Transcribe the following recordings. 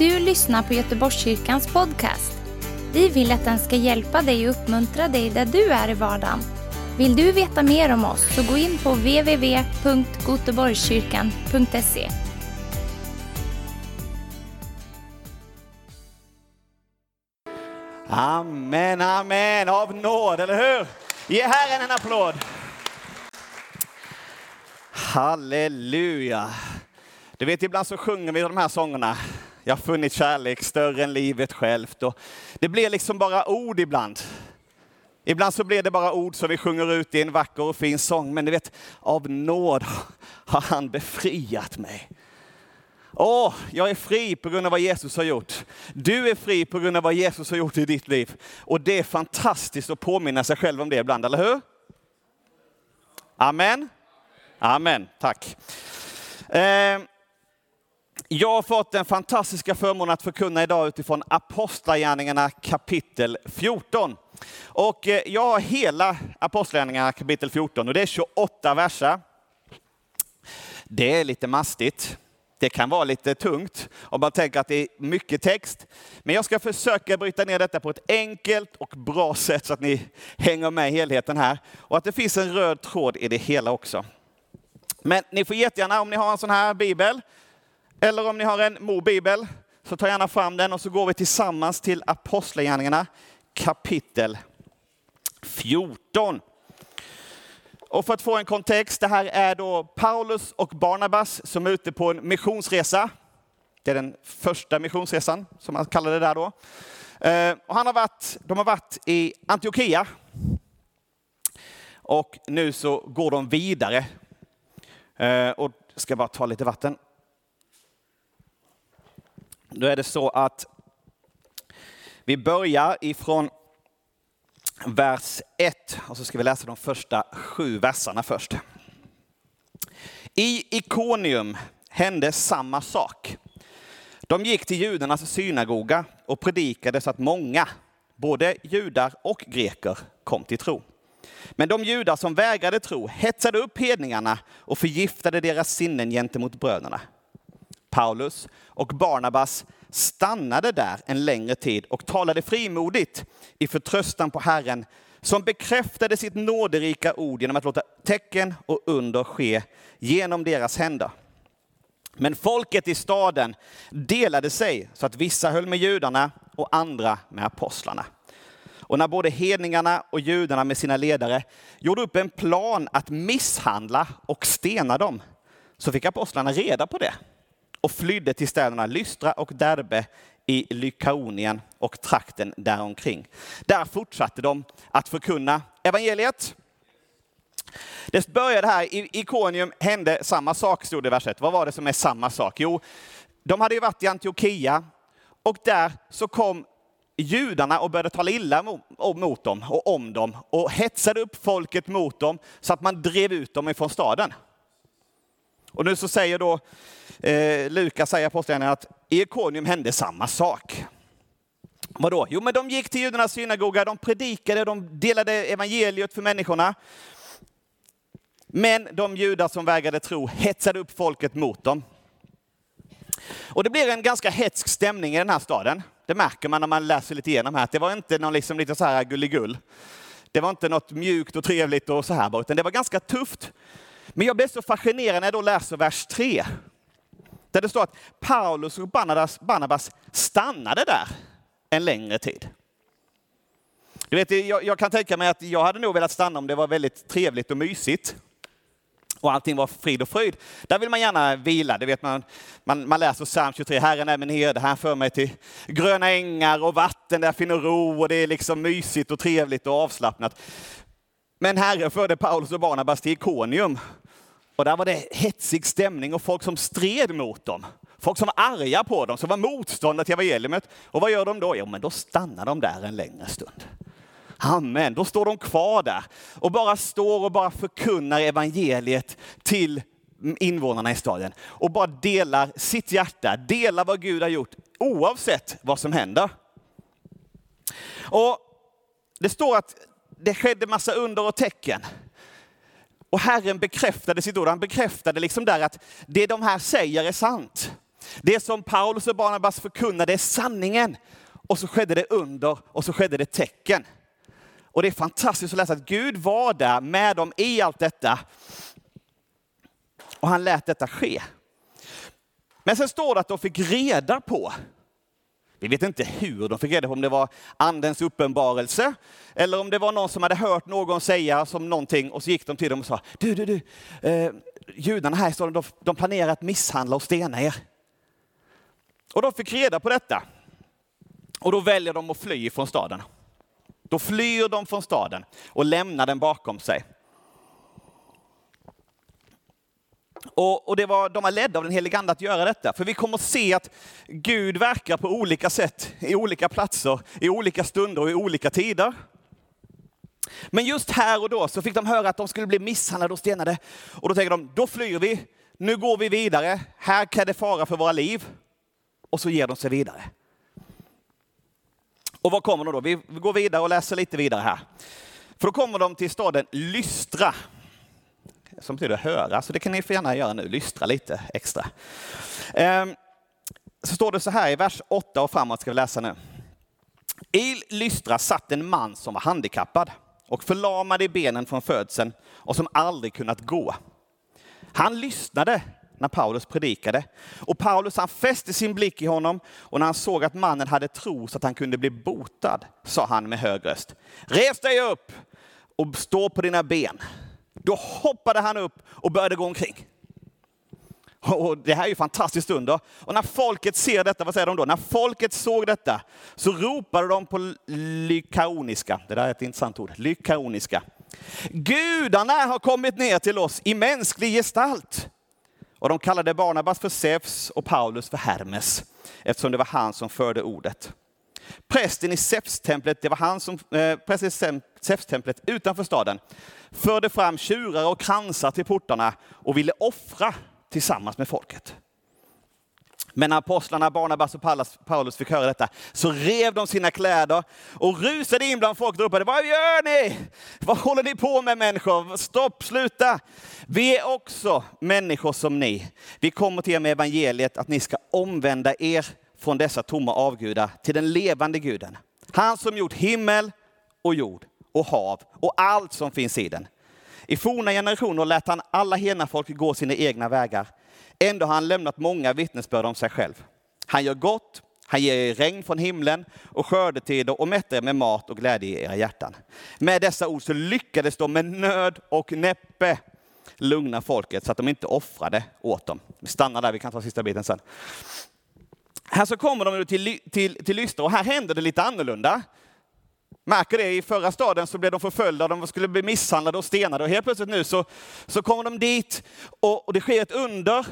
du lyssnar på Göteborgskyrkans podcast. Vi vill att den ska hjälpa dig och uppmuntra dig där du är i vardagen. Vill du veta mer om oss så gå in på www.goteborgskyrkan.se. Amen, amen, av nåd, eller hur? Ge Herren en applåd. Halleluja. Du vet, ibland så sjunger vi de här sångerna. Jag har funnit kärlek större än livet självt. Och det blir liksom bara ord ibland. Ibland så blir det bara ord som vi sjunger ut i en vacker och fin sång. Men du vet, av nåd har han befriat mig. Åh, jag är fri på grund av vad Jesus har gjort. Du är fri på grund av vad Jesus har gjort i ditt liv. Och det är fantastiskt att påminna sig själv om det ibland, eller hur? Amen. Amen, tack. Eh, jag har fått den fantastiska förmånen att förkunna idag utifrån Apostlagärningarna kapitel 14. Och eh, jag har hela Apostlagärningarna kapitel 14 och det är 28 verser. Det är lite mastigt. Det kan vara lite tungt om man tänker att det är mycket text. Men jag ska försöka bryta ner detta på ett enkelt och bra sätt så att ni hänger med i helheten här. Och att det finns en röd tråd i det hela också. Men ni får jättegärna, om ni har en sån här bibel, eller om ni har en mobibel, så ta gärna fram den och så går vi tillsammans till Apostlagärningarna kapitel 14. Och för att få en kontext, det här är då Paulus och Barnabas som är ute på en missionsresa. Det är den första missionsresan, som man kallar det där då. Eh, och han har varit, de har varit i Antiochia. Och nu så går de vidare. Eh, och ska bara ta lite vatten. Då är det så att vi börjar ifrån vers 1 och så ska vi läsa de första sju verserna först. I Ikonium hände samma sak. De gick till judarnas synagoga och predikade så att många, både judar och greker, kom till tro. Men de judar som vägrade tro hetsade upp hedningarna och förgiftade deras sinnen gentemot bröderna. Paulus och Barnabas stannade där en längre tid och talade frimodigt i förtröstan på Herren som bekräftade sitt nåderika ord genom att låta tecken och under ske genom deras händer. Men folket i staden delade sig så att vissa höll med judarna och andra med apostlarna. Och när både hedningarna och judarna med sina ledare gjorde upp en plan att misshandla och stena dem, så fick apostlarna reda på det och flydde till städerna Lystra och Derbe i Lykaonien och trakten däromkring. Där fortsatte de att förkunna evangeliet. Det började här, i Ikonium hände samma sak, stod det i vers 1. Vad var det som är samma sak? Jo, de hade ju varit i Antiochia och där så kom judarna och började tala illa mot dem och om dem och hetsade upp folket mot dem så att man drev ut dem ifrån staden. Och nu så säger då eh, Lukas, säger apostlagärningarna, att i Ikonium hände samma sak. Vadå? Jo, men de gick till judarnas synagoga, de predikade, de delade evangeliet för människorna. Men de judar som vägrade tro hetsade upp folket mot dem. Och det blir en ganska hetsk stämning i den här staden. Det märker man när man läser lite igenom här. att Det var inte någon liksom lite så här gulligull. Det var inte något mjukt och trevligt och så här, utan det var ganska tufft. Men jag blev så fascinerad när jag då läser vers 3. Där det står att Paulus och Barnabas, Barnabas stannade där en längre tid. Du vet, jag, jag, kan tänka mig att jag hade nog velat stanna om det var väldigt trevligt och mysigt. Och allting var frid och fröjd. Där vill man gärna vila. Det vet man, man, man läser psalm 23, Herren är min herde, han för mig till gröna ängar och vatten där jag finner ro och det är liksom mysigt och trevligt och avslappnat. Men Herren förde Paulus och Barnabas till Ikonium och där var det hetsig stämning och folk som stred mot dem. Folk som var arga på dem, som var motståndare till evangeliet. Och vad gör de då? Jo, men då stannar de där en längre stund. Amen, då står de kvar där och bara står och bara förkunnar evangeliet till invånarna i staden. Och bara delar sitt hjärta, delar vad Gud har gjort oavsett vad som händer. Och det står att det skedde massa under och tecken. Och Herren bekräftade sitt ord. Han bekräftade liksom där att det de här säger är sant. Det som Paulus och Barnabas förkunnade är sanningen. Och så skedde det under och så skedde det tecken. Och det är fantastiskt att läsa att Gud var där med dem i allt detta. Och han lät detta ske. Men sen står det att de fick reda på, vi vet inte hur de fick reda på, om det var andens uppenbarelse eller om det var någon som hade hört någon säga som någonting och så gick de till dem och sa, du, du, du, eh, judarna här står de, de planerar att misshandla och stena er. Och de fick reda på detta. Och då väljer de att fly från staden. Då flyr de från staden och lämnar den bakom sig. Och, och, det var, de var ledda av den helige Ande att göra detta. För vi kommer att se att Gud verkar på olika sätt, i olika platser, i olika stunder och i olika tider. Men just här och då så fick de höra att de skulle bli misshandlade och stenade. Och då tänker de, då flyr vi, nu går vi vidare, här kan det fara för våra liv. Och så ger de sig vidare. Och vad kommer de då? Vi går vidare och läser lite vidare här. För då kommer de till staden Lystra som betyder höra, så det kan ni få gärna göra nu, lystra lite extra. Ehm, så står det så här i vers 8 och framåt ska vi läsa nu. I Lystra satt en man som var handikappad och förlamad i benen från födseln och som aldrig kunnat gå. Han lyssnade när Paulus predikade och Paulus han fäste sin blick i honom och när han såg att mannen hade tro så att han kunde bli botad sa han med hög röst. Res dig upp och stå på dina ben. Då hoppade han upp och började gå omkring. Och det här är ju fantastiskt under. Och när folket ser detta, vad säger de då? När folket såg detta så ropade de på lykaoniska. Det där är ett intressant ord. Lykaoniska. Gudarna har kommit ner till oss i mänsklig gestalt. Och de kallade Barnabas för Zeus och Paulus för Hermes, eftersom det var han som förde ordet. Prästen i Sefstemplet det var han som, eh, prästen i Sefstemplet utanför staden, förde fram tjurar och kransar till portarna och ville offra tillsammans med folket. Men när apostlarna Barnabas och Paulus fick höra detta så rev de sina kläder och rusade in bland folk och ropade, vad gör ni? Vad håller ni på med människor? Stopp, sluta! Vi är också människor som ni. Vi kommer till er med evangeliet att ni ska omvända er från dessa tomma avgudar till den levande guden. Han som gjort himmel och jord och hav och allt som finns i den. I forna generationer lät han alla hena folk gå sina egna vägar. Ändå har han lämnat många vittnesbörd om sig själv. Han gör gott, han ger er regn från himlen och skördetider och mättar er med mat och glädje i era hjärtan. Med dessa ord så lyckades de med nöd och näppe lugna folket så att de inte offrade åt dem. Vi stannar där, vi kan ta sista biten sen. Här så kommer de till, till, till Lystra och här händer det lite annorlunda. Märker det, i förra staden så blev de förföljda, de skulle bli misshandlade och stenade och helt plötsligt nu så, så kommer de dit och, och det sker ett under.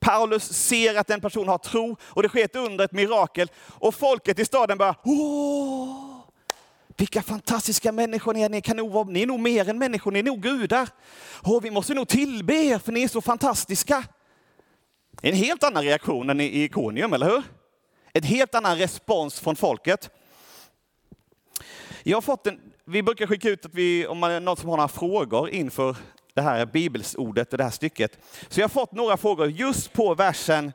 Paulus ser att en person har tro och det sker ett under, ett mirakel. Och folket i staden bara, åh, vilka fantastiska människor ni är, ni, kan nog vara, ni är nog mer än människor, ni är nog gudar. Åh, vi måste nog tillbe er för ni är så fantastiska. En helt annan reaktion än i Iconium, eller hur? En helt annan respons från folket. Jag har fått en, vi brukar skicka ut att vi, om man är någon som har några frågor inför det här bibelsordet och det här stycket. Så jag har fått några frågor just på versen,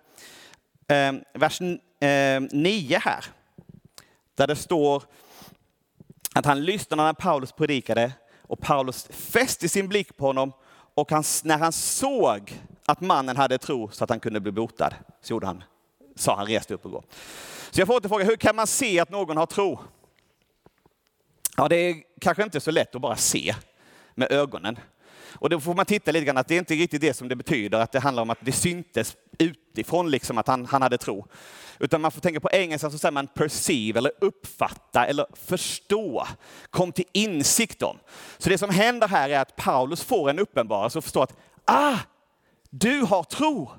eh, vers eh, 9 här. Där det står att han lyssnade när Paulus predikade och Paulus fäste sin blick på honom och han, när han såg att mannen hade tro så att han kunde bli botad, så gjorde han, sa han reste upp och gå. Så jag får återfråga, hur kan man se att någon har tro? Ja, det är kanske inte så lätt att bara se med ögonen. Och då får man titta lite grann att det är inte riktigt det som det betyder, att det handlar om att det syntes utifrån liksom att han, han hade tro. Utan man får tänka på engelska så säger man perceive eller uppfatta eller förstå. Kom till insikt om. Så det som händer här är att Paulus får en uppenbarelse och förstår att ah, du har tro.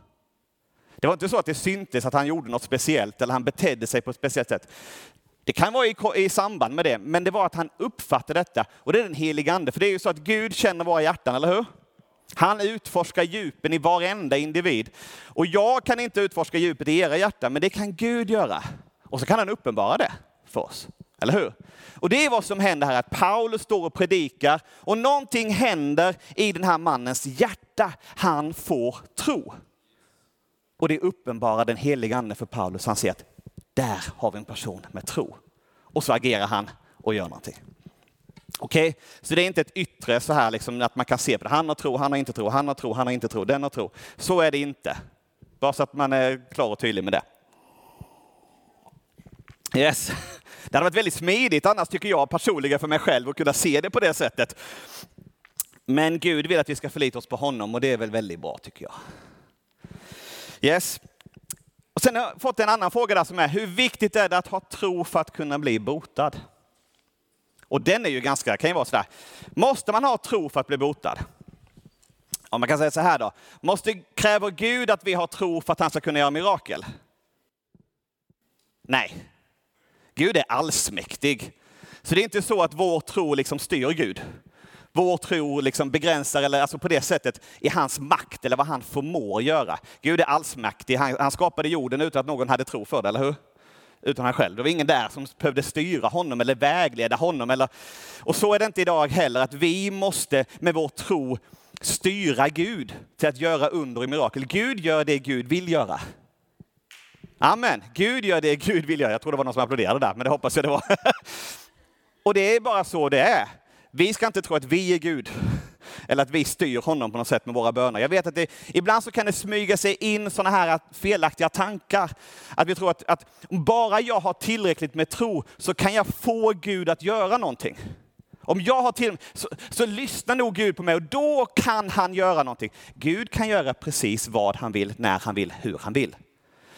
Det var inte så att det syntes att han gjorde något speciellt eller han betedde sig på ett speciellt sätt. Det kan vara i, i, samband med det, men det var att han uppfattade detta. Och det är den helige ande, för det är ju så att Gud känner våra hjärtan, eller hur? Han utforskar djupen i varenda individ. Och jag kan inte utforska djupet i era hjärtan, men det kan Gud göra. Och så kan han uppenbara det för oss. Eller hur? Och det är vad som händer här, att Paulus står och predikar och någonting händer i den här mannens hjärta. Han får tro. Och det uppenbarar den heliga ande för Paulus. Han ser att där har vi en person med tro. Och så agerar han och gör någonting. Okej, okay? så det är inte ett yttre så här liksom att man kan se på det. Han har tro, han har inte tro, han har tro, han har inte tro, den har tro. Så är det inte. Bara så att man är klar och tydlig med det. Yes. Det hade varit väldigt smidigt annars tycker jag personligen för mig själv att kunna se det på det sättet. Men Gud vill att vi ska förlita oss på honom och det är väl väldigt bra tycker jag. Yes. Och sen har jag fått en annan fråga där som är, hur viktigt är det att ha tro för att kunna bli botad? Och den är ju ganska, kan ju vara sådär, måste man ha tro för att bli botad? Om man kan säga så här då, måste, kräver Gud att vi har tro för att han ska kunna göra mirakel? Nej. Gud är allsmäktig. Så det är inte så att vår tro liksom styr Gud. Vår tro liksom begränsar, eller alltså på det sättet, i hans makt eller vad han förmår göra. Gud är allsmäktig. Han, han skapade jorden utan att någon hade tro för det, eller hur? Utan han själv. Det var ingen där som behövde styra honom eller vägleda honom. Eller, och så är det inte idag heller, att vi måste med vår tro styra Gud till att göra under och mirakel. Gud gör det Gud vill göra. Amen. Gud gör det Gud vill göra. Jag tror det var någon som applåderade där, men det hoppas jag det var. och det är bara så det är. Vi ska inte tro att vi är Gud eller att vi styr honom på något sätt med våra böner. Jag vet att det, ibland så kan det smyga sig in sådana här felaktiga tankar. Att vi tror att, att om bara jag har tillräckligt med tro så kan jag få Gud att göra någonting. Om jag har till så, så lyssnar nog Gud på mig och då kan han göra någonting. Gud kan göra precis vad han vill, när han vill, hur han vill.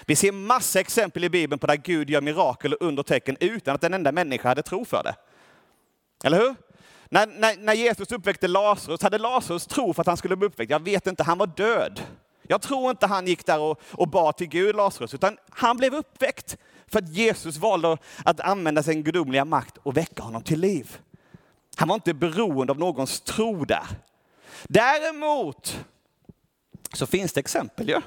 Vi ser massa exempel i Bibeln på där Gud gör mirakel och undertecken utan att en enda människa hade tro för det. Eller hur? När, när, när Jesus uppväckte Lazarus, hade Lazarus tro för att han skulle bli uppväckt? Jag vet inte, han var död. Jag tror inte han gick där och, och bad till Gud, Lazarus, utan han blev uppväckt för att Jesus valde att använda sin gudomliga makt och väcka honom till liv. Han var inte beroende av någons tro där. Däremot så finns det exempel ju. Ja?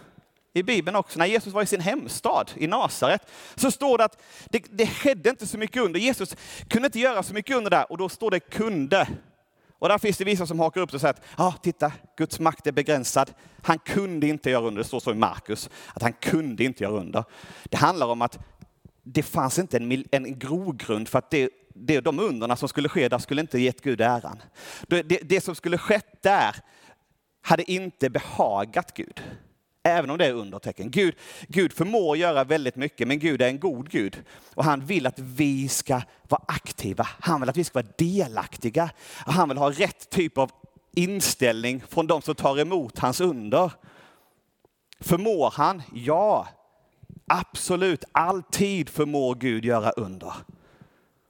I Bibeln också, när Jesus var i sin hemstad i Nasaret, så står det att det, det skedde inte så mycket under. Jesus kunde inte göra så mycket under där och då står det kunde. Och där finns det vissa som hakar upp sig och säger att, ja ah, titta, Guds makt är begränsad. Han kunde inte göra under, det står så i Markus, att han kunde inte göra under. Det handlar om att det fanns inte en, en grogrund för att det, det, de underna som skulle ske där skulle inte gett Gud äran. Det, det, det som skulle skett där hade inte behagat Gud. Även om det är undertecken. Gud, Gud förmår göra väldigt mycket, men Gud är en god Gud. Och han vill att vi ska vara aktiva. Han vill att vi ska vara delaktiga. Och han vill ha rätt typ av inställning från de som tar emot hans under. Förmår han? Ja, absolut. Alltid förmår Gud göra under.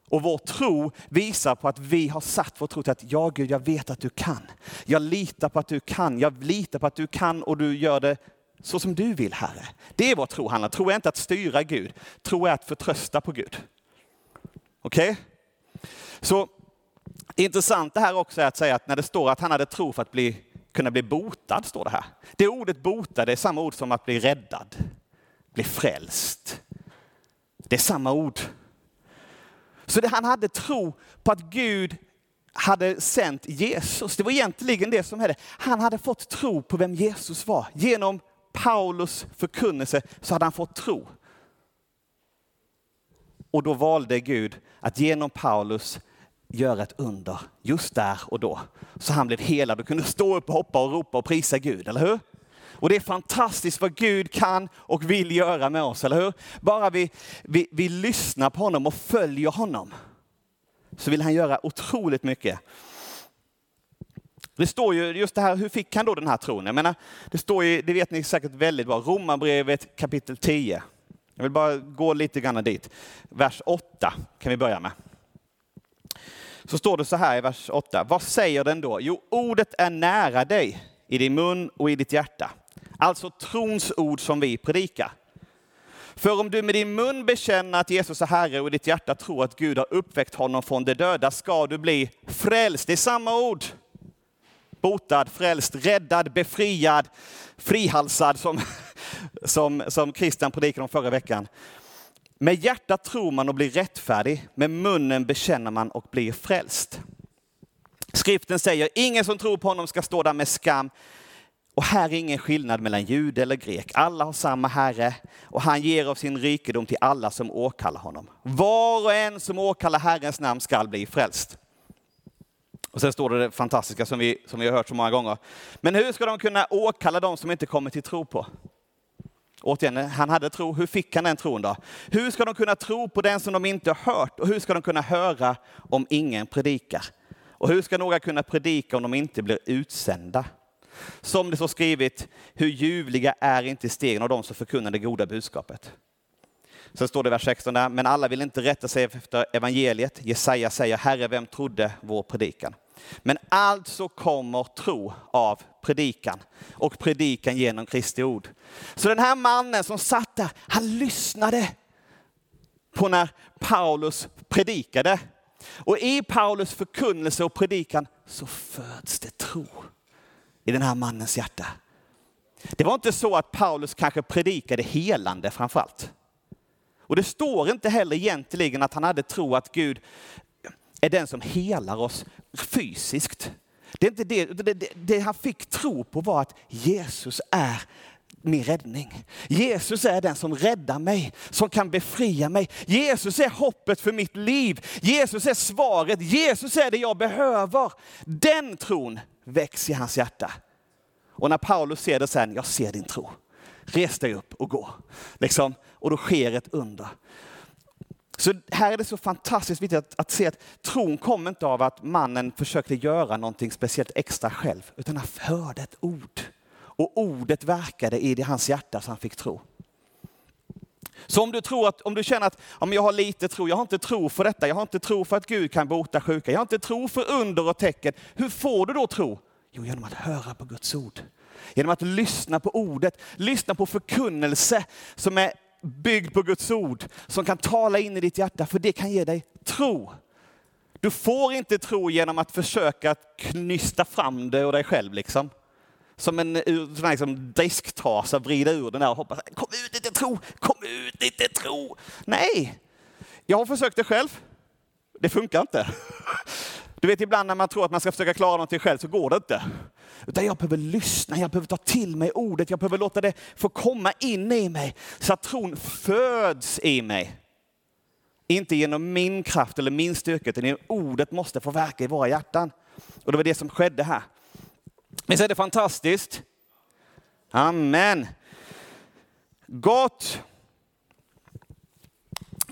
Och vår tro visar på att vi har satt vår tro till att ja Gud, jag vet att du kan. Jag litar på att du kan. Jag litar på att du kan och du gör det så som du vill, Herre. Det är vad tro handlar om. Tro är inte att styra Gud. Tro är att förtrösta på Gud. Okej? Okay? Så intressant det här också är att säga att när det står att han hade tro för att bli, kunna bli botad, står det här. Det ordet botad är samma ord som att bli räddad, bli frälst. Det är samma ord. Så det, han hade tro på att Gud hade sänt Jesus. Det var egentligen det som hände. Han hade fått tro på vem Jesus var genom Paulus förkunnelse så hade han fått tro. Och då valde Gud att genom Paulus göra ett under just där och då. Så han blev helad och kunde stå upp och hoppa och ropa och prisa Gud, eller hur? Och det är fantastiskt vad Gud kan och vill göra med oss, eller hur? Bara vi, vi, vi lyssnar på honom och följer honom så vill han göra otroligt mycket. Det står ju just det här, hur fick han då den här tron? Jag menar, det står ju, det vet ni säkert väldigt bra, Romarbrevet kapitel 10. Jag vill bara gå lite grann dit. Vers 8 kan vi börja med. Så står det så här i vers 8. Vad säger den då? Jo, ordet är nära dig, i din mun och i ditt hjärta. Alltså trons ord som vi predikar. För om du med din mun bekänner att Jesus är Herre och i ditt hjärta tror att Gud har uppväckt honom från de döda ska du bli frälst. Det är samma ord botad, frälst, räddad, befriad, frihalsad som, som, som Christian predikade om förra veckan. Med hjärtat tror man och blir rättfärdig, med munnen bekänner man och blir frälst. Skriften säger, ingen som tror på honom ska stå där med skam. Och här är ingen skillnad mellan jude eller grek. Alla har samma Herre och han ger av sin rikedom till alla som åkallar honom. Var och en som åkallar Herrens namn skall bli frälst. Och sen står det det fantastiska som vi, som vi har hört så många gånger. Men hur ska de kunna åkalla de som inte kommer till tro på? Återigen, han hade tro. Hur fick han den tron då? Hur ska de kunna tro på den som de inte har hört? Och hur ska de kunna höra om ingen predikar? Och hur ska några kunna predika om de inte blir utsända? Som det står skrivet, hur ljuvliga är inte stegen av de som förkunnar det goda budskapet. Sen står det i vers 16 där, men alla vill inte rätta sig efter evangeliet. Jesaja säger, Herre, vem trodde vår predikan? Men alltså kommer tro av predikan och predikan genom Kristi ord. Så den här mannen som satt där, han lyssnade på när Paulus predikade. Och i Paulus förkunnelse och predikan så föds det tro i den här mannens hjärta. Det var inte så att Paulus kanske predikade helande framförallt. Och det står inte heller egentligen att han hade tro att Gud är den som helar oss fysiskt. Det, är inte det, det, det, det han fick tro på var att Jesus är min räddning. Jesus är den som räddar mig, som kan befria mig. Jesus är hoppet för mitt liv. Jesus är svaret. Jesus är det jag behöver. Den tron väcks i hans hjärta. Och när Paulus ser det sen, jag ser din tro. Res dig upp och gå. Liksom. Och då sker ett under. Så här är det så fantastiskt viktigt att, att se att tron kom inte av att mannen försökte göra någonting speciellt extra själv, utan han hörde ett ord. Och ordet verkade i hans hjärta så han fick tro. Så om du, tror att, om du känner att om jag har lite tro, jag har inte tro för detta, jag har inte tro för att Gud kan bota sjuka, jag har inte tro för under och tecken. Hur får du då tro? Jo, genom att höra på Guds ord. Genom att lyssna på ordet, lyssna på förkunnelse som är byggd på Guds ord, som kan tala in i ditt hjärta, för det kan ge dig tro. Du får inte tro genom att försöka knysta fram det ur dig själv. Liksom. Som en liksom, disktrasa, vrida ur den där och hoppas, kom ut lite tro, kom ut lite tro. Nej, jag har försökt det själv. Det funkar inte. Du vet ibland när man tror att man ska försöka klara någonting själv så går det inte. Utan jag behöver lyssna, jag behöver ta till mig ordet, jag behöver låta det få komma in i mig så att tron föds i mig. Inte genom min kraft eller min styrka, utan ordet måste få verka i våra hjärtan. Och det var det som skedde här. Visst är det fantastiskt? Amen. Gott.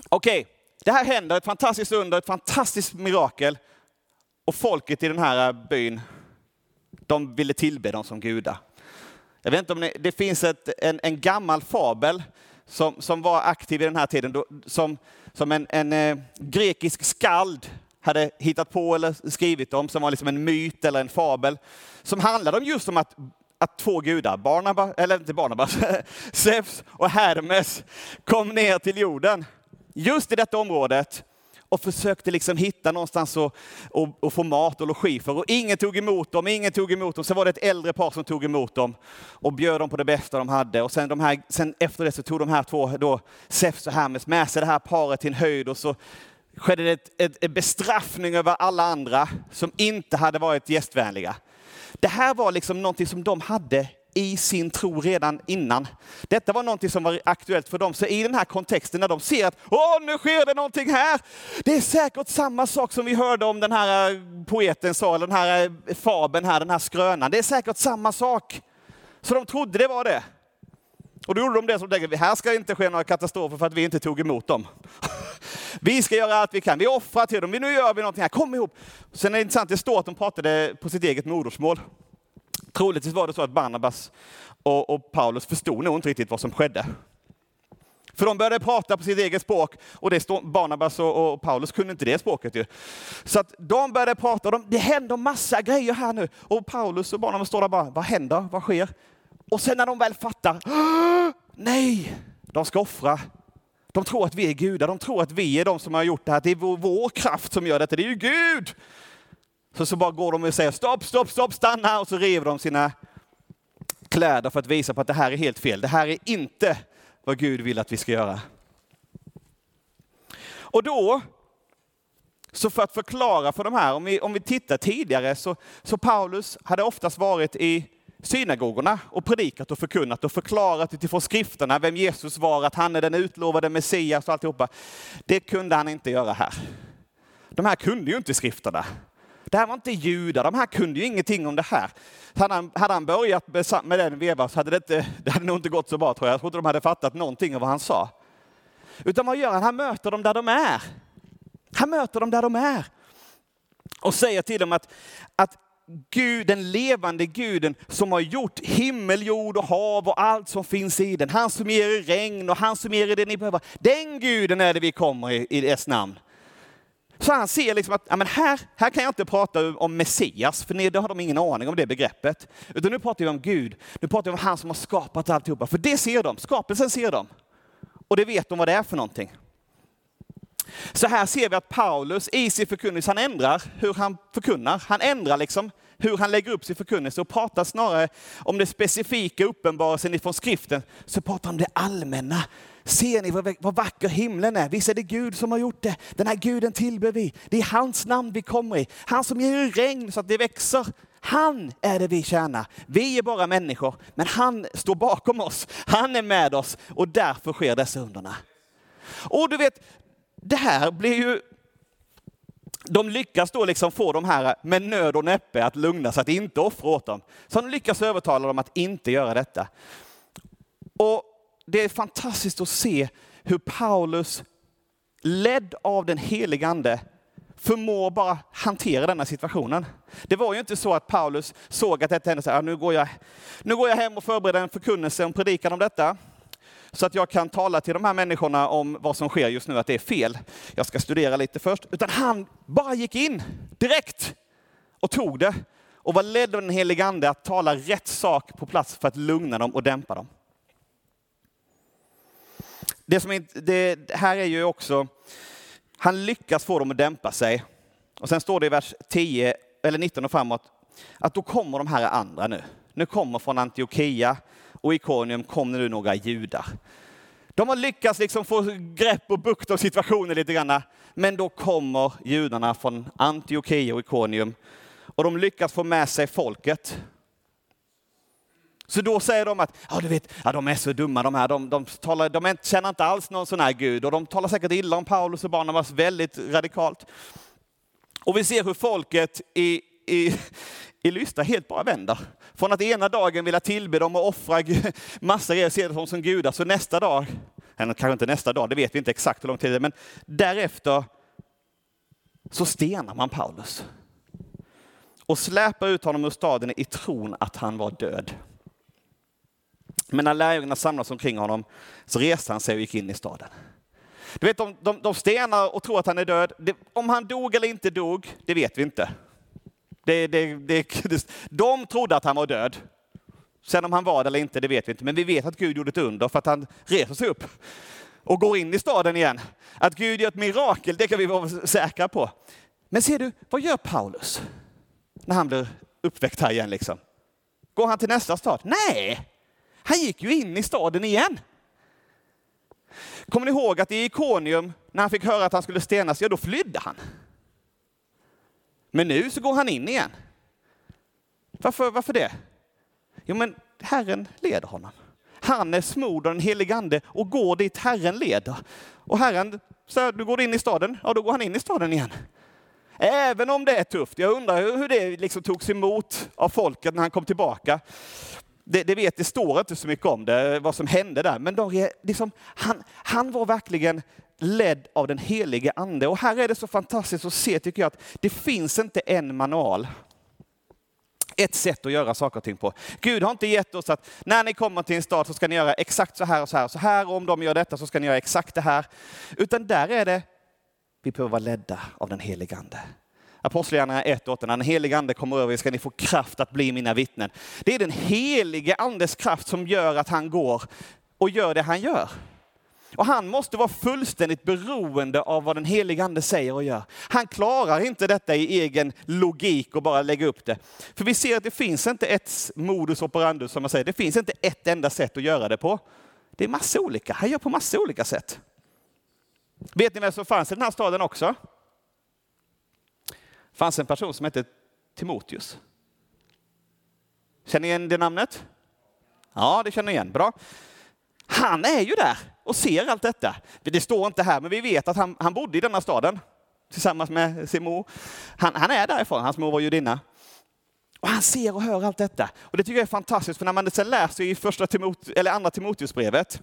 Okej, okay. det här händer, ett fantastiskt under, ett fantastiskt mirakel. Och folket i den här byn, de ville tillbe dem som gudar. Jag vet inte om ni, det finns ett, en, en gammal fabel som, som var aktiv i den här tiden, då, som, som en, en eh, grekisk skald hade hittat på eller skrivit om, som var liksom en myt eller en fabel, som handlade om just om att, att två gudar, Barnabas, eller inte Barnabas, Zeus och Hermes kom ner till jorden. Just i detta området och försökte liksom hitta någonstans att och, och få mat och logi för. Och ingen tog emot dem, ingen tog emot dem. Sen var det ett äldre par som tog emot dem och bjöd dem på det bästa de hade. Och sen, de här, sen efter det så tog de här två, då, Sefs och Hermes, med sig det här paret till en höjd och så skedde det en ett, ett bestraffning över alla andra som inte hade varit gästvänliga. Det här var liksom någonting som de hade i sin tro redan innan. Detta var någonting som var aktuellt för dem. Så i den här kontexten när de ser att Åh, nu sker det någonting här. Det är säkert samma sak som vi hörde om den här eh, poeten sa, eller den här eh, fabeln här, den här skrönan. Det är säkert samma sak. Så de trodde det var det. Och då gjorde de det som tänkte, här ska inte ske några katastrofer för att vi inte tog emot dem. Vi ska göra allt vi kan, vi offrar till dem, nu gör vi någonting här, kom ihop. Sen är det intressant, det står att de pratade på sitt eget modersmål. Troligtvis var det så att Barnabas och, och Paulus förstod nog inte riktigt vad som skedde. För de började prata på sitt eget språk och det stod, Barnabas och, och, Paulus kunde inte det språket. Ju. Så att de började prata och de, det händer massa grejer här nu. Och Paulus och Barnabas står där bara, vad händer? Vad sker? Och sen när de väl fattar, nej, de ska offra. De tror att vi är gudar, de tror att vi är de som har gjort det här. Det är vår, vår kraft som gör detta, det är ju Gud. Så, så bara går de och säger stopp, stopp, stopp, stanna och så river de sina kläder för att visa på att det här är helt fel. Det här är inte vad Gud vill att vi ska göra. Och då, så för att förklara för de här, om vi, om vi tittar tidigare, så, så Paulus hade oftast varit i synagogorna och predikat och förkunnat och förklarat utifrån skrifterna vem Jesus var, att han är den utlovade Messias och alltihopa. Det kunde han inte göra här. De här kunde ju inte skrifterna. Det här var inte judar, de här kunde ju ingenting om det här. Hade han, hade han börjat med den vevan så hade det, inte, det hade nog inte gått så bra tror jag. Jag tror inte de hade fattat någonting av vad han sa. Utan vad gör han? Han möter dem där de är. Han möter dem där de är. Och säger till dem att, att Gud, den levande guden som har gjort himmel, jord och hav och allt som finns i den. Han som ger er regn och han som ger er det ni behöver. Den guden är det vi kommer i, i dess namn. Så han ser liksom att ja, men här, här kan jag inte prata om Messias, för det har de ingen aning om det begreppet. Utan nu pratar vi om Gud, nu pratar vi om han som har skapat alltihopa. För det ser de, skapelsen ser de. Och det vet de vad det är för någonting. Så här ser vi att Paulus i sin förkunnelse, han ändrar hur han förkunnar. Han ändrar liksom hur han lägger upp sin förkunnelse och pratar snarare om det specifika uppenbarelsen ifrån skriften, så pratar han om det allmänna. Ser ni vad, vad vacker himlen är? Visst är det Gud som har gjort det? Den här guden tillber vi. Det är hans namn vi kommer i. Han som ger regn så att det växer. Han är det vi tjänar. Vi är bara människor, men han står bakom oss. Han är med oss och därför sker dessa underna. Och du vet, det här blir ju de lyckas då liksom få de här med nöd och näppe att lugna sig, att inte offra åt dem. Så de lyckas övertala dem att inte göra detta. Och det är fantastiskt att se hur Paulus, ledd av den helige Ande, förmår bara hantera denna situationen. Det var ju inte så att Paulus såg att detta hände, så här, nu, går jag, nu går jag hem och förbereder en förkunnelse, en predikan om detta så att jag kan tala till de här människorna om vad som sker just nu, att det är fel. Jag ska studera lite först. Utan han bara gick in direkt och tog det och var ledd av den helige ande att tala rätt sak på plats för att lugna dem och dämpa dem. Det, som inte, det här är ju också, han lyckas få dem att dämpa sig. Och sen står det i vers 10 eller 19 och framåt att då kommer de här andra nu. Nu kommer från Antiochia och Ikonium kom nu några judar. De har lyckats liksom få grepp och bukt om situationen lite grann. Men då kommer judarna från Antiochia och Ikonium och de lyckas få med sig folket. Så då säger de att ja, du vet, ja, de är så dumma de här, de, de, talar, de känner inte alls någon sån här Gud och de talar säkert illa om Paulus och Barnabas väldigt radikalt. Och vi ser hur folket i, i, i Lystra helt bara vänder. Från att ena dagen vilja tillbe dem och offra massa grejer, se dem som gudar, så nästa dag, eller kanske inte nästa dag, det vet vi inte exakt hur lång tid det är, men därefter så stenar man Paulus. Och släpar ut honom ur staden i tron att han var död. Men när lärjungarna samlades omkring honom så reste han sig och gick in i staden. Du vet, de, de, de stenar och tror att han är död. Det, om han dog eller inte dog, det vet vi inte. Det, det, det, de trodde att han var död. Sen om han var det eller inte, det vet vi inte. Men vi vet att Gud gjorde ett under för att han reser sig upp och går in i staden igen. Att Gud gör ett mirakel, det kan vi vara säkra på. Men ser du, vad gör Paulus när han blir uppväckt här igen? Liksom? Går han till nästa stad? Nej, han gick ju in i staden igen. Kommer ni ihåg att i Ikonium, när han fick höra att han skulle stenas, ja då flydde han. Men nu så går han in igen. Varför, varför det? Jo, men Herren leder honom. Han är smord av den helige Ande och går dit Herren leder. Och Herren säger, du går in i staden, ja då går han in i staden igen. Även om det är tufft. Jag undrar hur det liksom togs emot av folket när han kom tillbaka. Det, det vet, det står inte så mycket om det, vad som hände där. Men de, liksom, han, han var verkligen ledd av den helige ande. Och här är det så fantastiskt att se, tycker jag, att det finns inte en manual ett sätt att göra saker och ting på. Gud har inte gett oss att när ni kommer till en stad så ska ni göra exakt så här och så här och så här. Och om de gör detta så ska ni göra exakt det här. Utan där är det, vi behöver vara ledda av den helige ande. Apostlagärningarna 1 8, när den helige ande kommer över er ska ni få kraft att bli mina vittnen. Det är den helige andes kraft som gör att han går och gör det han gör. Och han måste vara fullständigt beroende av vad den helige ande säger och gör. Han klarar inte detta i egen logik och bara lägga upp det. För vi ser att det finns inte ett modus operandus som man säger. Det finns inte ett enda sätt att göra det på. Det är massa olika. Han gör på massa olika sätt. Vet ni vem som fanns i den här staden också? Det fanns en person som hette Timoteus. Känner ni igen det namnet? Ja, det känner ni igen. Bra. Han är ju där och ser allt detta. Det står inte här, men vi vet att han, han bodde i denna staden tillsammans med sin mor. Han, han är därifrån, hans mor var judinna. Och han ser och hör allt detta. Och det tycker jag är fantastiskt, för när man sen läser i första Timot eller andra Timoteusbrevet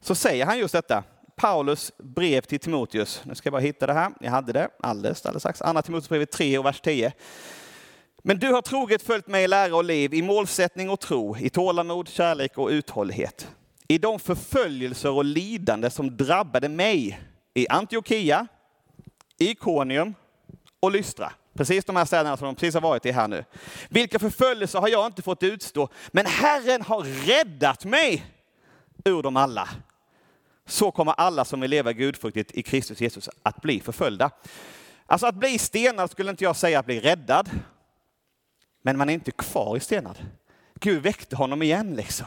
så säger han just detta. Paulus brev till Timoteus. Nu ska jag bara hitta det här. Jag hade det alldeles, alldeles strax. Andra Timoteusbrevet 3 och vers 10. Men du har troget följt mig i lära och liv, i målsättning och tro, i tålamod, kärlek och uthållighet. I de förföljelser och lidande som drabbade mig i Antiochia, Ikonium och Lystra. Precis de här städerna som de precis har varit i här nu. Vilka förföljelser har jag inte fått utstå, men Herren har räddat mig ur dem alla. Så kommer alla som vill leva gudfruktigt i Kristus Jesus att bli förföljda. Alltså att bli stenad skulle inte jag säga att bli räddad. Men man är inte kvar i stenad. Gud väckte honom igen liksom.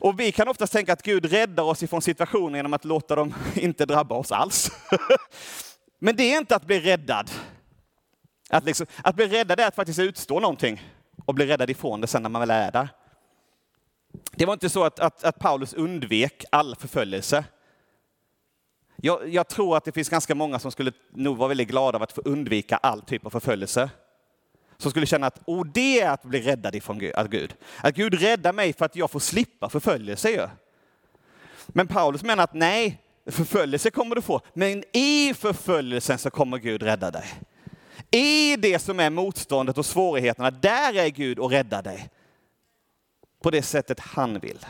Och vi kan oftast tänka att Gud räddar oss ifrån situationer genom att låta dem inte drabba oss alls. Men det är inte att bli räddad. Att, liksom, att bli räddad är att faktiskt utstå någonting och bli räddad ifrån det sen när man väl är där. Det var inte så att, att, att Paulus undvek all förföljelse. Jag, jag, tror att det finns ganska många som skulle nog vara väldigt glada av att få undvika all typ av förföljelse. Som skulle känna att oh, det är att bli räddad ifrån Gud. Att Gud, räddar mig för att jag får slippa förföljelse. Ju. Men Paulus menar att nej, förföljelse kommer du få, men i förföljelsen så kommer Gud rädda dig. I det som är motståndet och svårigheterna, där är Gud och räddar dig. På det sättet han vill.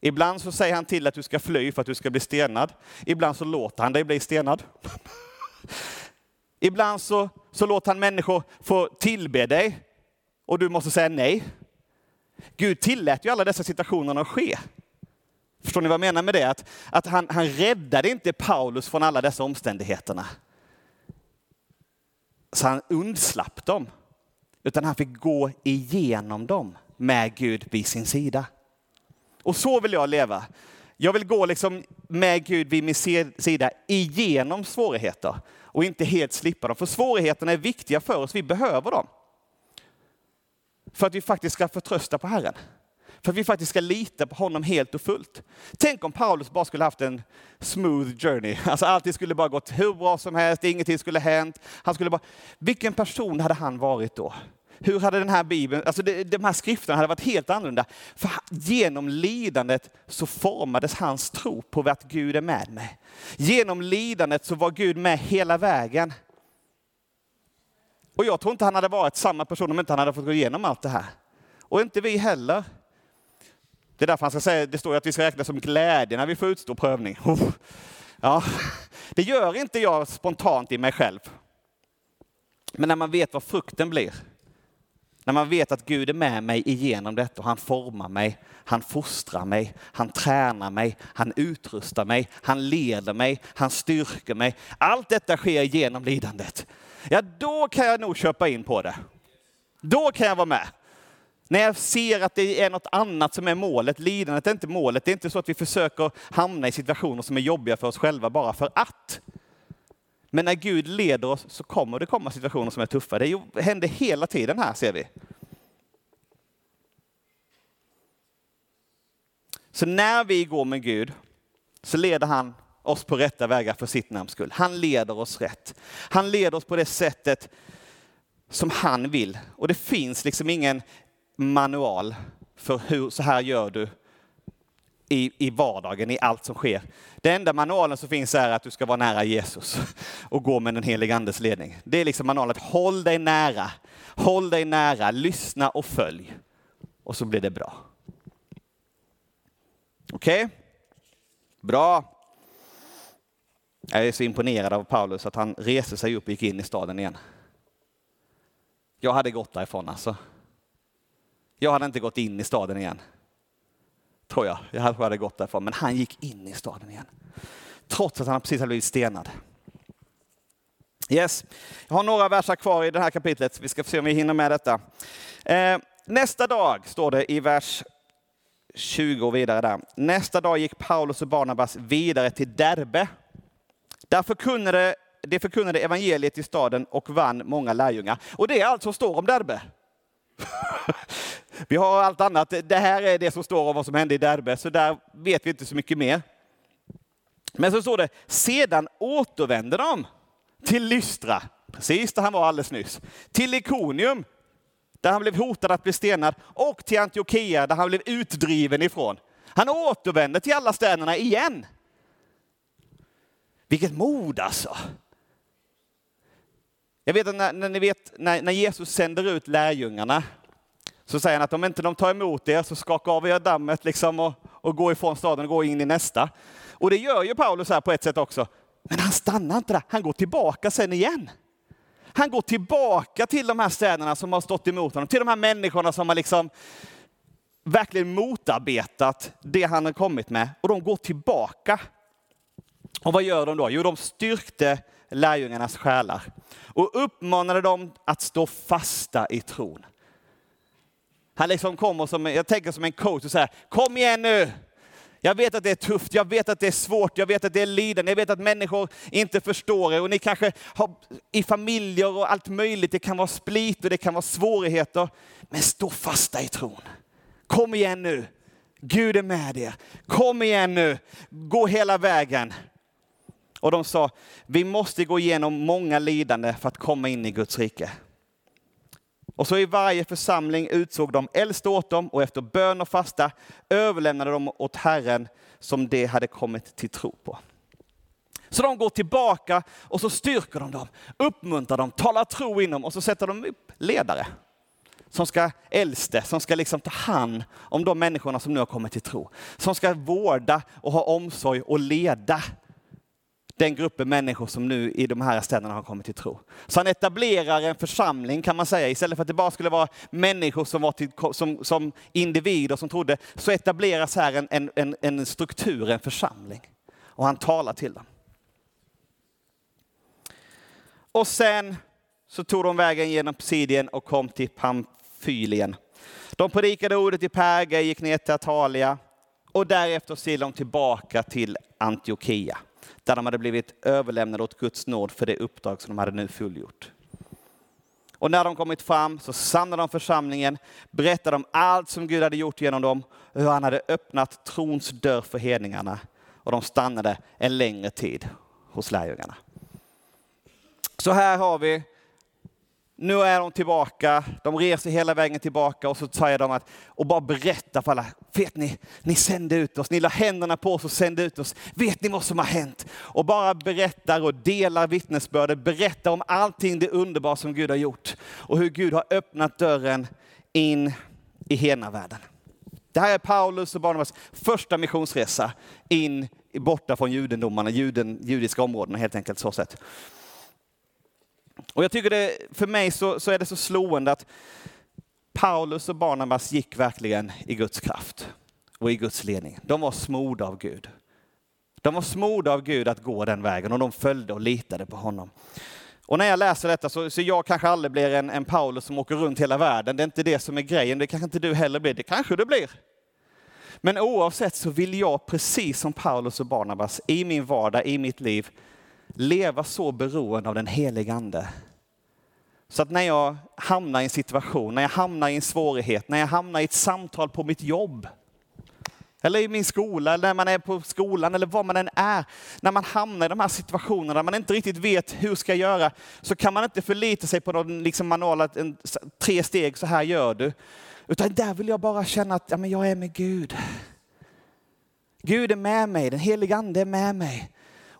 Ibland så säger han till att du ska fly för att du ska bli stenad. Ibland så låter han dig bli stenad. Ibland så, så låter han människor få tillbe dig och du måste säga nej. Gud tillät ju alla dessa situationer att ske. Förstår ni vad jag menar med det? Att, att han, han räddade inte Paulus från alla dessa omständigheterna. Så han undslapp dem. Utan han fick gå igenom dem med Gud vid sin sida. Och så vill jag leva. Jag vill gå liksom med Gud vid min sida igenom svårigheter och inte helt slippa dem. För svårigheterna är viktiga för oss, vi behöver dem. För att vi faktiskt ska förtrösta på Herren. För att vi faktiskt ska lita på honom helt och fullt. Tänk om Paulus bara skulle haft en smooth journey. Alltså allting skulle bara gått hur bra som helst, ingenting skulle hänt. Han skulle bara... Vilken person hade han varit då? Hur hade den här bibeln, alltså de här skrifterna hade varit helt annorlunda. För genom lidandet så formades hans tro på att Gud är med mig. Genom lidandet så var Gud med hela vägen. Och jag tror inte han hade varit samma person om inte han hade fått gå igenom allt det här. Och inte vi heller. Det är därför han ska säga, det står att vi ska räkna som glädje när vi får utstå prövning. Ja, det gör inte jag spontant i mig själv. Men när man vet vad frukten blir, när man vet att Gud är med mig igenom detta och han formar mig, han fostrar mig, han tränar mig, han utrustar mig, han leder mig, han styrker mig. Allt detta sker genom lidandet. Ja, då kan jag nog köpa in på det. Då kan jag vara med. När jag ser att det är något annat som är målet, lidandet är inte målet. Det är inte så att vi försöker hamna i situationer som är jobbiga för oss själva bara för att. Men när Gud leder oss så kommer det komma situationer som är tuffa. Det händer hela tiden här ser vi. Så när vi går med Gud så leder han oss på rätta vägar för sitt namns skull. Han leder oss rätt. Han leder oss på det sättet som han vill. Och det finns liksom ingen manual för hur, så här gör du i, i vardagen, i allt som sker. Den enda manualen som finns är att du ska vara nära Jesus och gå med den helige andes ledning. Det är liksom manualen, håll dig nära, håll dig nära, lyssna och följ. Och så blir det bra. Okej? Okay? Bra. Jag är så imponerad av Paulus att han reser sig upp och gick in i staden igen. Jag hade gått därifrån alltså. Jag hade inte gått in i staden igen. Tror jag. Jag hade gått därifrån. Men han gick in i staden igen. Trots att han precis hade blivit stenad. Yes. Jag har några verser kvar i det här kapitlet. Vi ska se om vi hinner med detta. Eh, nästa dag, står det i vers 20 och vidare där. Nästa dag gick Paulus och Barnabas vidare till Derbe. Där förkunnade, de förkunnade evangeliet i staden och vann många lärjungar. Och det är allt som står om Derbe. vi har allt annat. Det här är det som står om vad som hände i Derbe, så där vet vi inte så mycket mer. Men så står det, sedan återvände de till Lystra, precis där han var alldeles nyss, till Ikonium, där han blev hotad att bli stenad, och till Antiochia, där han blev utdriven ifrån. Han återvände till alla städerna igen. Vilket mod alltså! Jag vet att när, när, ni vet, när, när Jesus sänder ut lärjungarna så säger han att om inte de tar emot er så skaka av er dammet liksom och, och gå ifrån staden och gå in i nästa. Och det gör ju Paulus här på ett sätt också. Men han stannar inte där, han går tillbaka sen igen. Han går tillbaka till de här städerna som har stått emot honom, till de här människorna som har liksom verkligen motarbetat det han har kommit med. Och de går tillbaka. Och vad gör de då? Jo, de styrkte lärjungarnas själar och uppmanade dem att stå fasta i tron. Han liksom kommer som, jag tänker som en coach och säger, kom igen nu! Jag vet att det är tufft, jag vet att det är svårt, jag vet att det är lidande, jag vet att människor inte förstår er och ni kanske har i familjer och allt möjligt, det kan vara split och det kan vara svårigheter. Men stå fasta i tron. Kom igen nu! Gud är med er. Kom igen nu! Gå hela vägen. Och de sa, vi måste gå igenom många lidande för att komma in i Guds rike. Och så i varje församling utsåg de äldste åt dem och efter bön och fasta överlämnade de åt Herren som de hade kommit till tro på. Så de går tillbaka och så styrker de dem, uppmuntrar dem, talar tro inom och så sätter de upp ledare som ska äldste, som ska liksom ta hand om de människorna som nu har kommit till tro. Som ska vårda och ha omsorg och leda den gruppen människor som nu i de här städerna har kommit till tro. Så han etablerar en församling kan man säga, istället för att det bara skulle vara människor som var till, som, som individer som trodde, så etableras här en, en, en struktur, en församling. Och han talar till dem. Och sen så tog de vägen genom Sidien och kom till Pamfylien. De predikade ordet i Perga, gick ner till Atalia och därefter steg de tillbaka till Antiochia där de hade blivit överlämnade åt Guds nåd för det uppdrag som de hade nu fullgjort. Och när de kommit fram så samlade de församlingen, berättade om allt som Gud hade gjort genom dem, hur han hade öppnat trons dörr för hedningarna. Och de stannade en längre tid hos lärjungarna. Så här har vi nu är de tillbaka, de reser hela vägen tillbaka och så säger de att, och bara berättar för alla, vet ni, ni sände ut oss, ni la händerna på oss och sände ut oss, vet ni vad som har hänt? Och bara berättar och delar vittnesbördet, berättar om allting det underbara som Gud har gjort och hur Gud har öppnat dörren in i hela världen. Det här är Paulus och Barnabas första missionsresa in borta från judendomarna, juden, judiska områdena helt enkelt så sett. Och jag tycker det, för mig så, så är det så slående att Paulus och Barnabas gick verkligen i Guds kraft och i Guds ledning. De var smorda av Gud. De var smorda av Gud att gå den vägen och de följde och litade på honom. Och när jag läser detta så, så jag kanske aldrig blir en, en Paulus som åker runt hela världen. Det är inte det som är grejen. Det kanske inte du heller blir. Det kanske du blir. Men oavsett så vill jag precis som Paulus och Barnabas i min vardag, i mitt liv, leva så beroende av den helige Ande. Så att när jag hamnar i en situation, när jag hamnar i en svårighet, när jag hamnar i ett samtal på mitt jobb, eller i min skola, eller när man är på skolan, eller var man än är. När man hamnar i de här situationerna där man inte riktigt vet hur ska jag göra, så kan man inte förlita sig på någon liksom manual, att en, tre steg, så här gör du. Utan där vill jag bara känna att ja, men jag är med Gud. Gud är med mig, den helige Ande är med mig.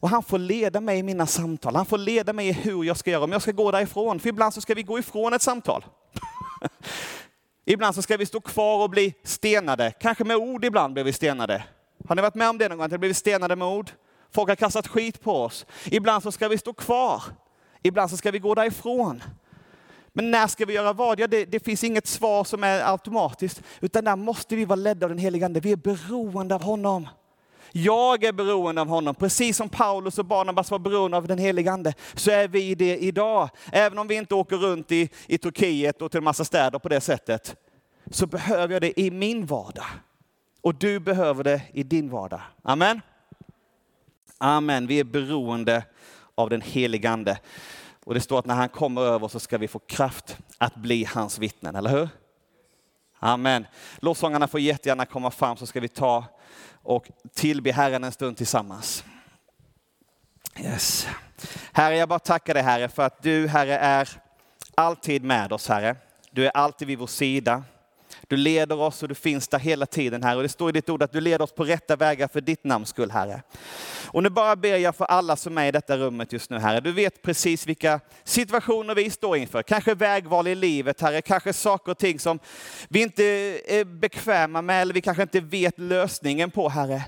Och han får leda mig i mina samtal. Han får leda mig i hur jag ska göra, om jag ska gå därifrån. För ibland så ska vi gå ifrån ett samtal. ibland så ska vi stå kvar och bli stenade. Kanske med ord ibland blir vi stenade. Har ni varit med om det någon gång? Att vi blivit stenade med ord? Folk har kastat skit på oss. Ibland så ska vi stå kvar. Ibland så ska vi gå därifrån. Men när ska vi göra vad? Ja, det, det, finns inget svar som är automatiskt, utan där måste vi vara ledda av den helige Ande. Vi är beroende av honom. Jag är beroende av honom, precis som Paulus och Barnabas var beroende av den helige Ande, så är vi det idag. Även om vi inte åker runt i, i Turkiet och till en massa städer på det sättet, så behöver jag det i min vardag. Och du behöver det i din vardag. Amen. Amen. Vi är beroende av den helige Ande. Och det står att när han kommer över så ska vi få kraft att bli hans vittnen, eller hur? Amen. Lovsångarna får jättegärna komma fram så ska vi ta och tillbe Herren en stund tillsammans. Yes. Herre, jag bara tackar dig Herre för att du Herre är alltid med oss Herre. Du är alltid vid vår sida. Du leder oss och du finns där hela tiden Herre. Och det står i ditt ord att du leder oss på rätta vägar för ditt namns skull Herre. Och nu bara ber jag för alla som är i detta rummet just nu Herre. Du vet precis vilka situationer vi står inför. Kanske vägval i livet Herre. Kanske saker och ting som vi inte är bekväma med eller vi kanske inte vet lösningen på Herre.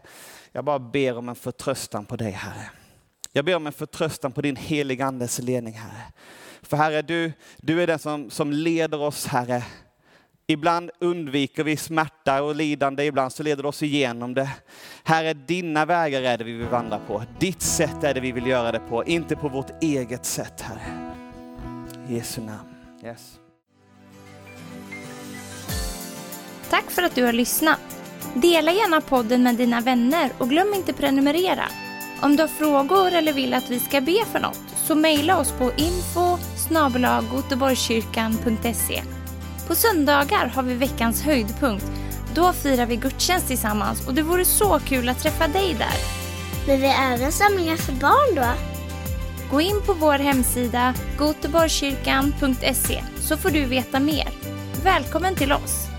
Jag bara ber om en förtröstan på dig Herre. Jag ber om en förtröstan på din heliga Andes ledning Herre. För Herre, du, du är den som, som leder oss Herre Ibland undviker vi smärta och lidande, ibland så leder det oss igenom det. Herre, dina vägar är det vi vill vandra på. Ditt sätt är det vi vill göra det på, inte på vårt eget sätt, Herre. I Jesu namn. Yes. Tack för att du har lyssnat. Dela gärna podden med dina vänner och glöm inte prenumerera. Om du har frågor eller vill att vi ska be för något så mejla oss på info på söndagar har vi veckans höjdpunkt. Då firar vi gudstjänst tillsammans och det vore så kul att träffa dig där. Men vi har även samlingar för barn då? Gå in på vår hemsida goteborgskyrkan.se så får du veta mer. Välkommen till oss!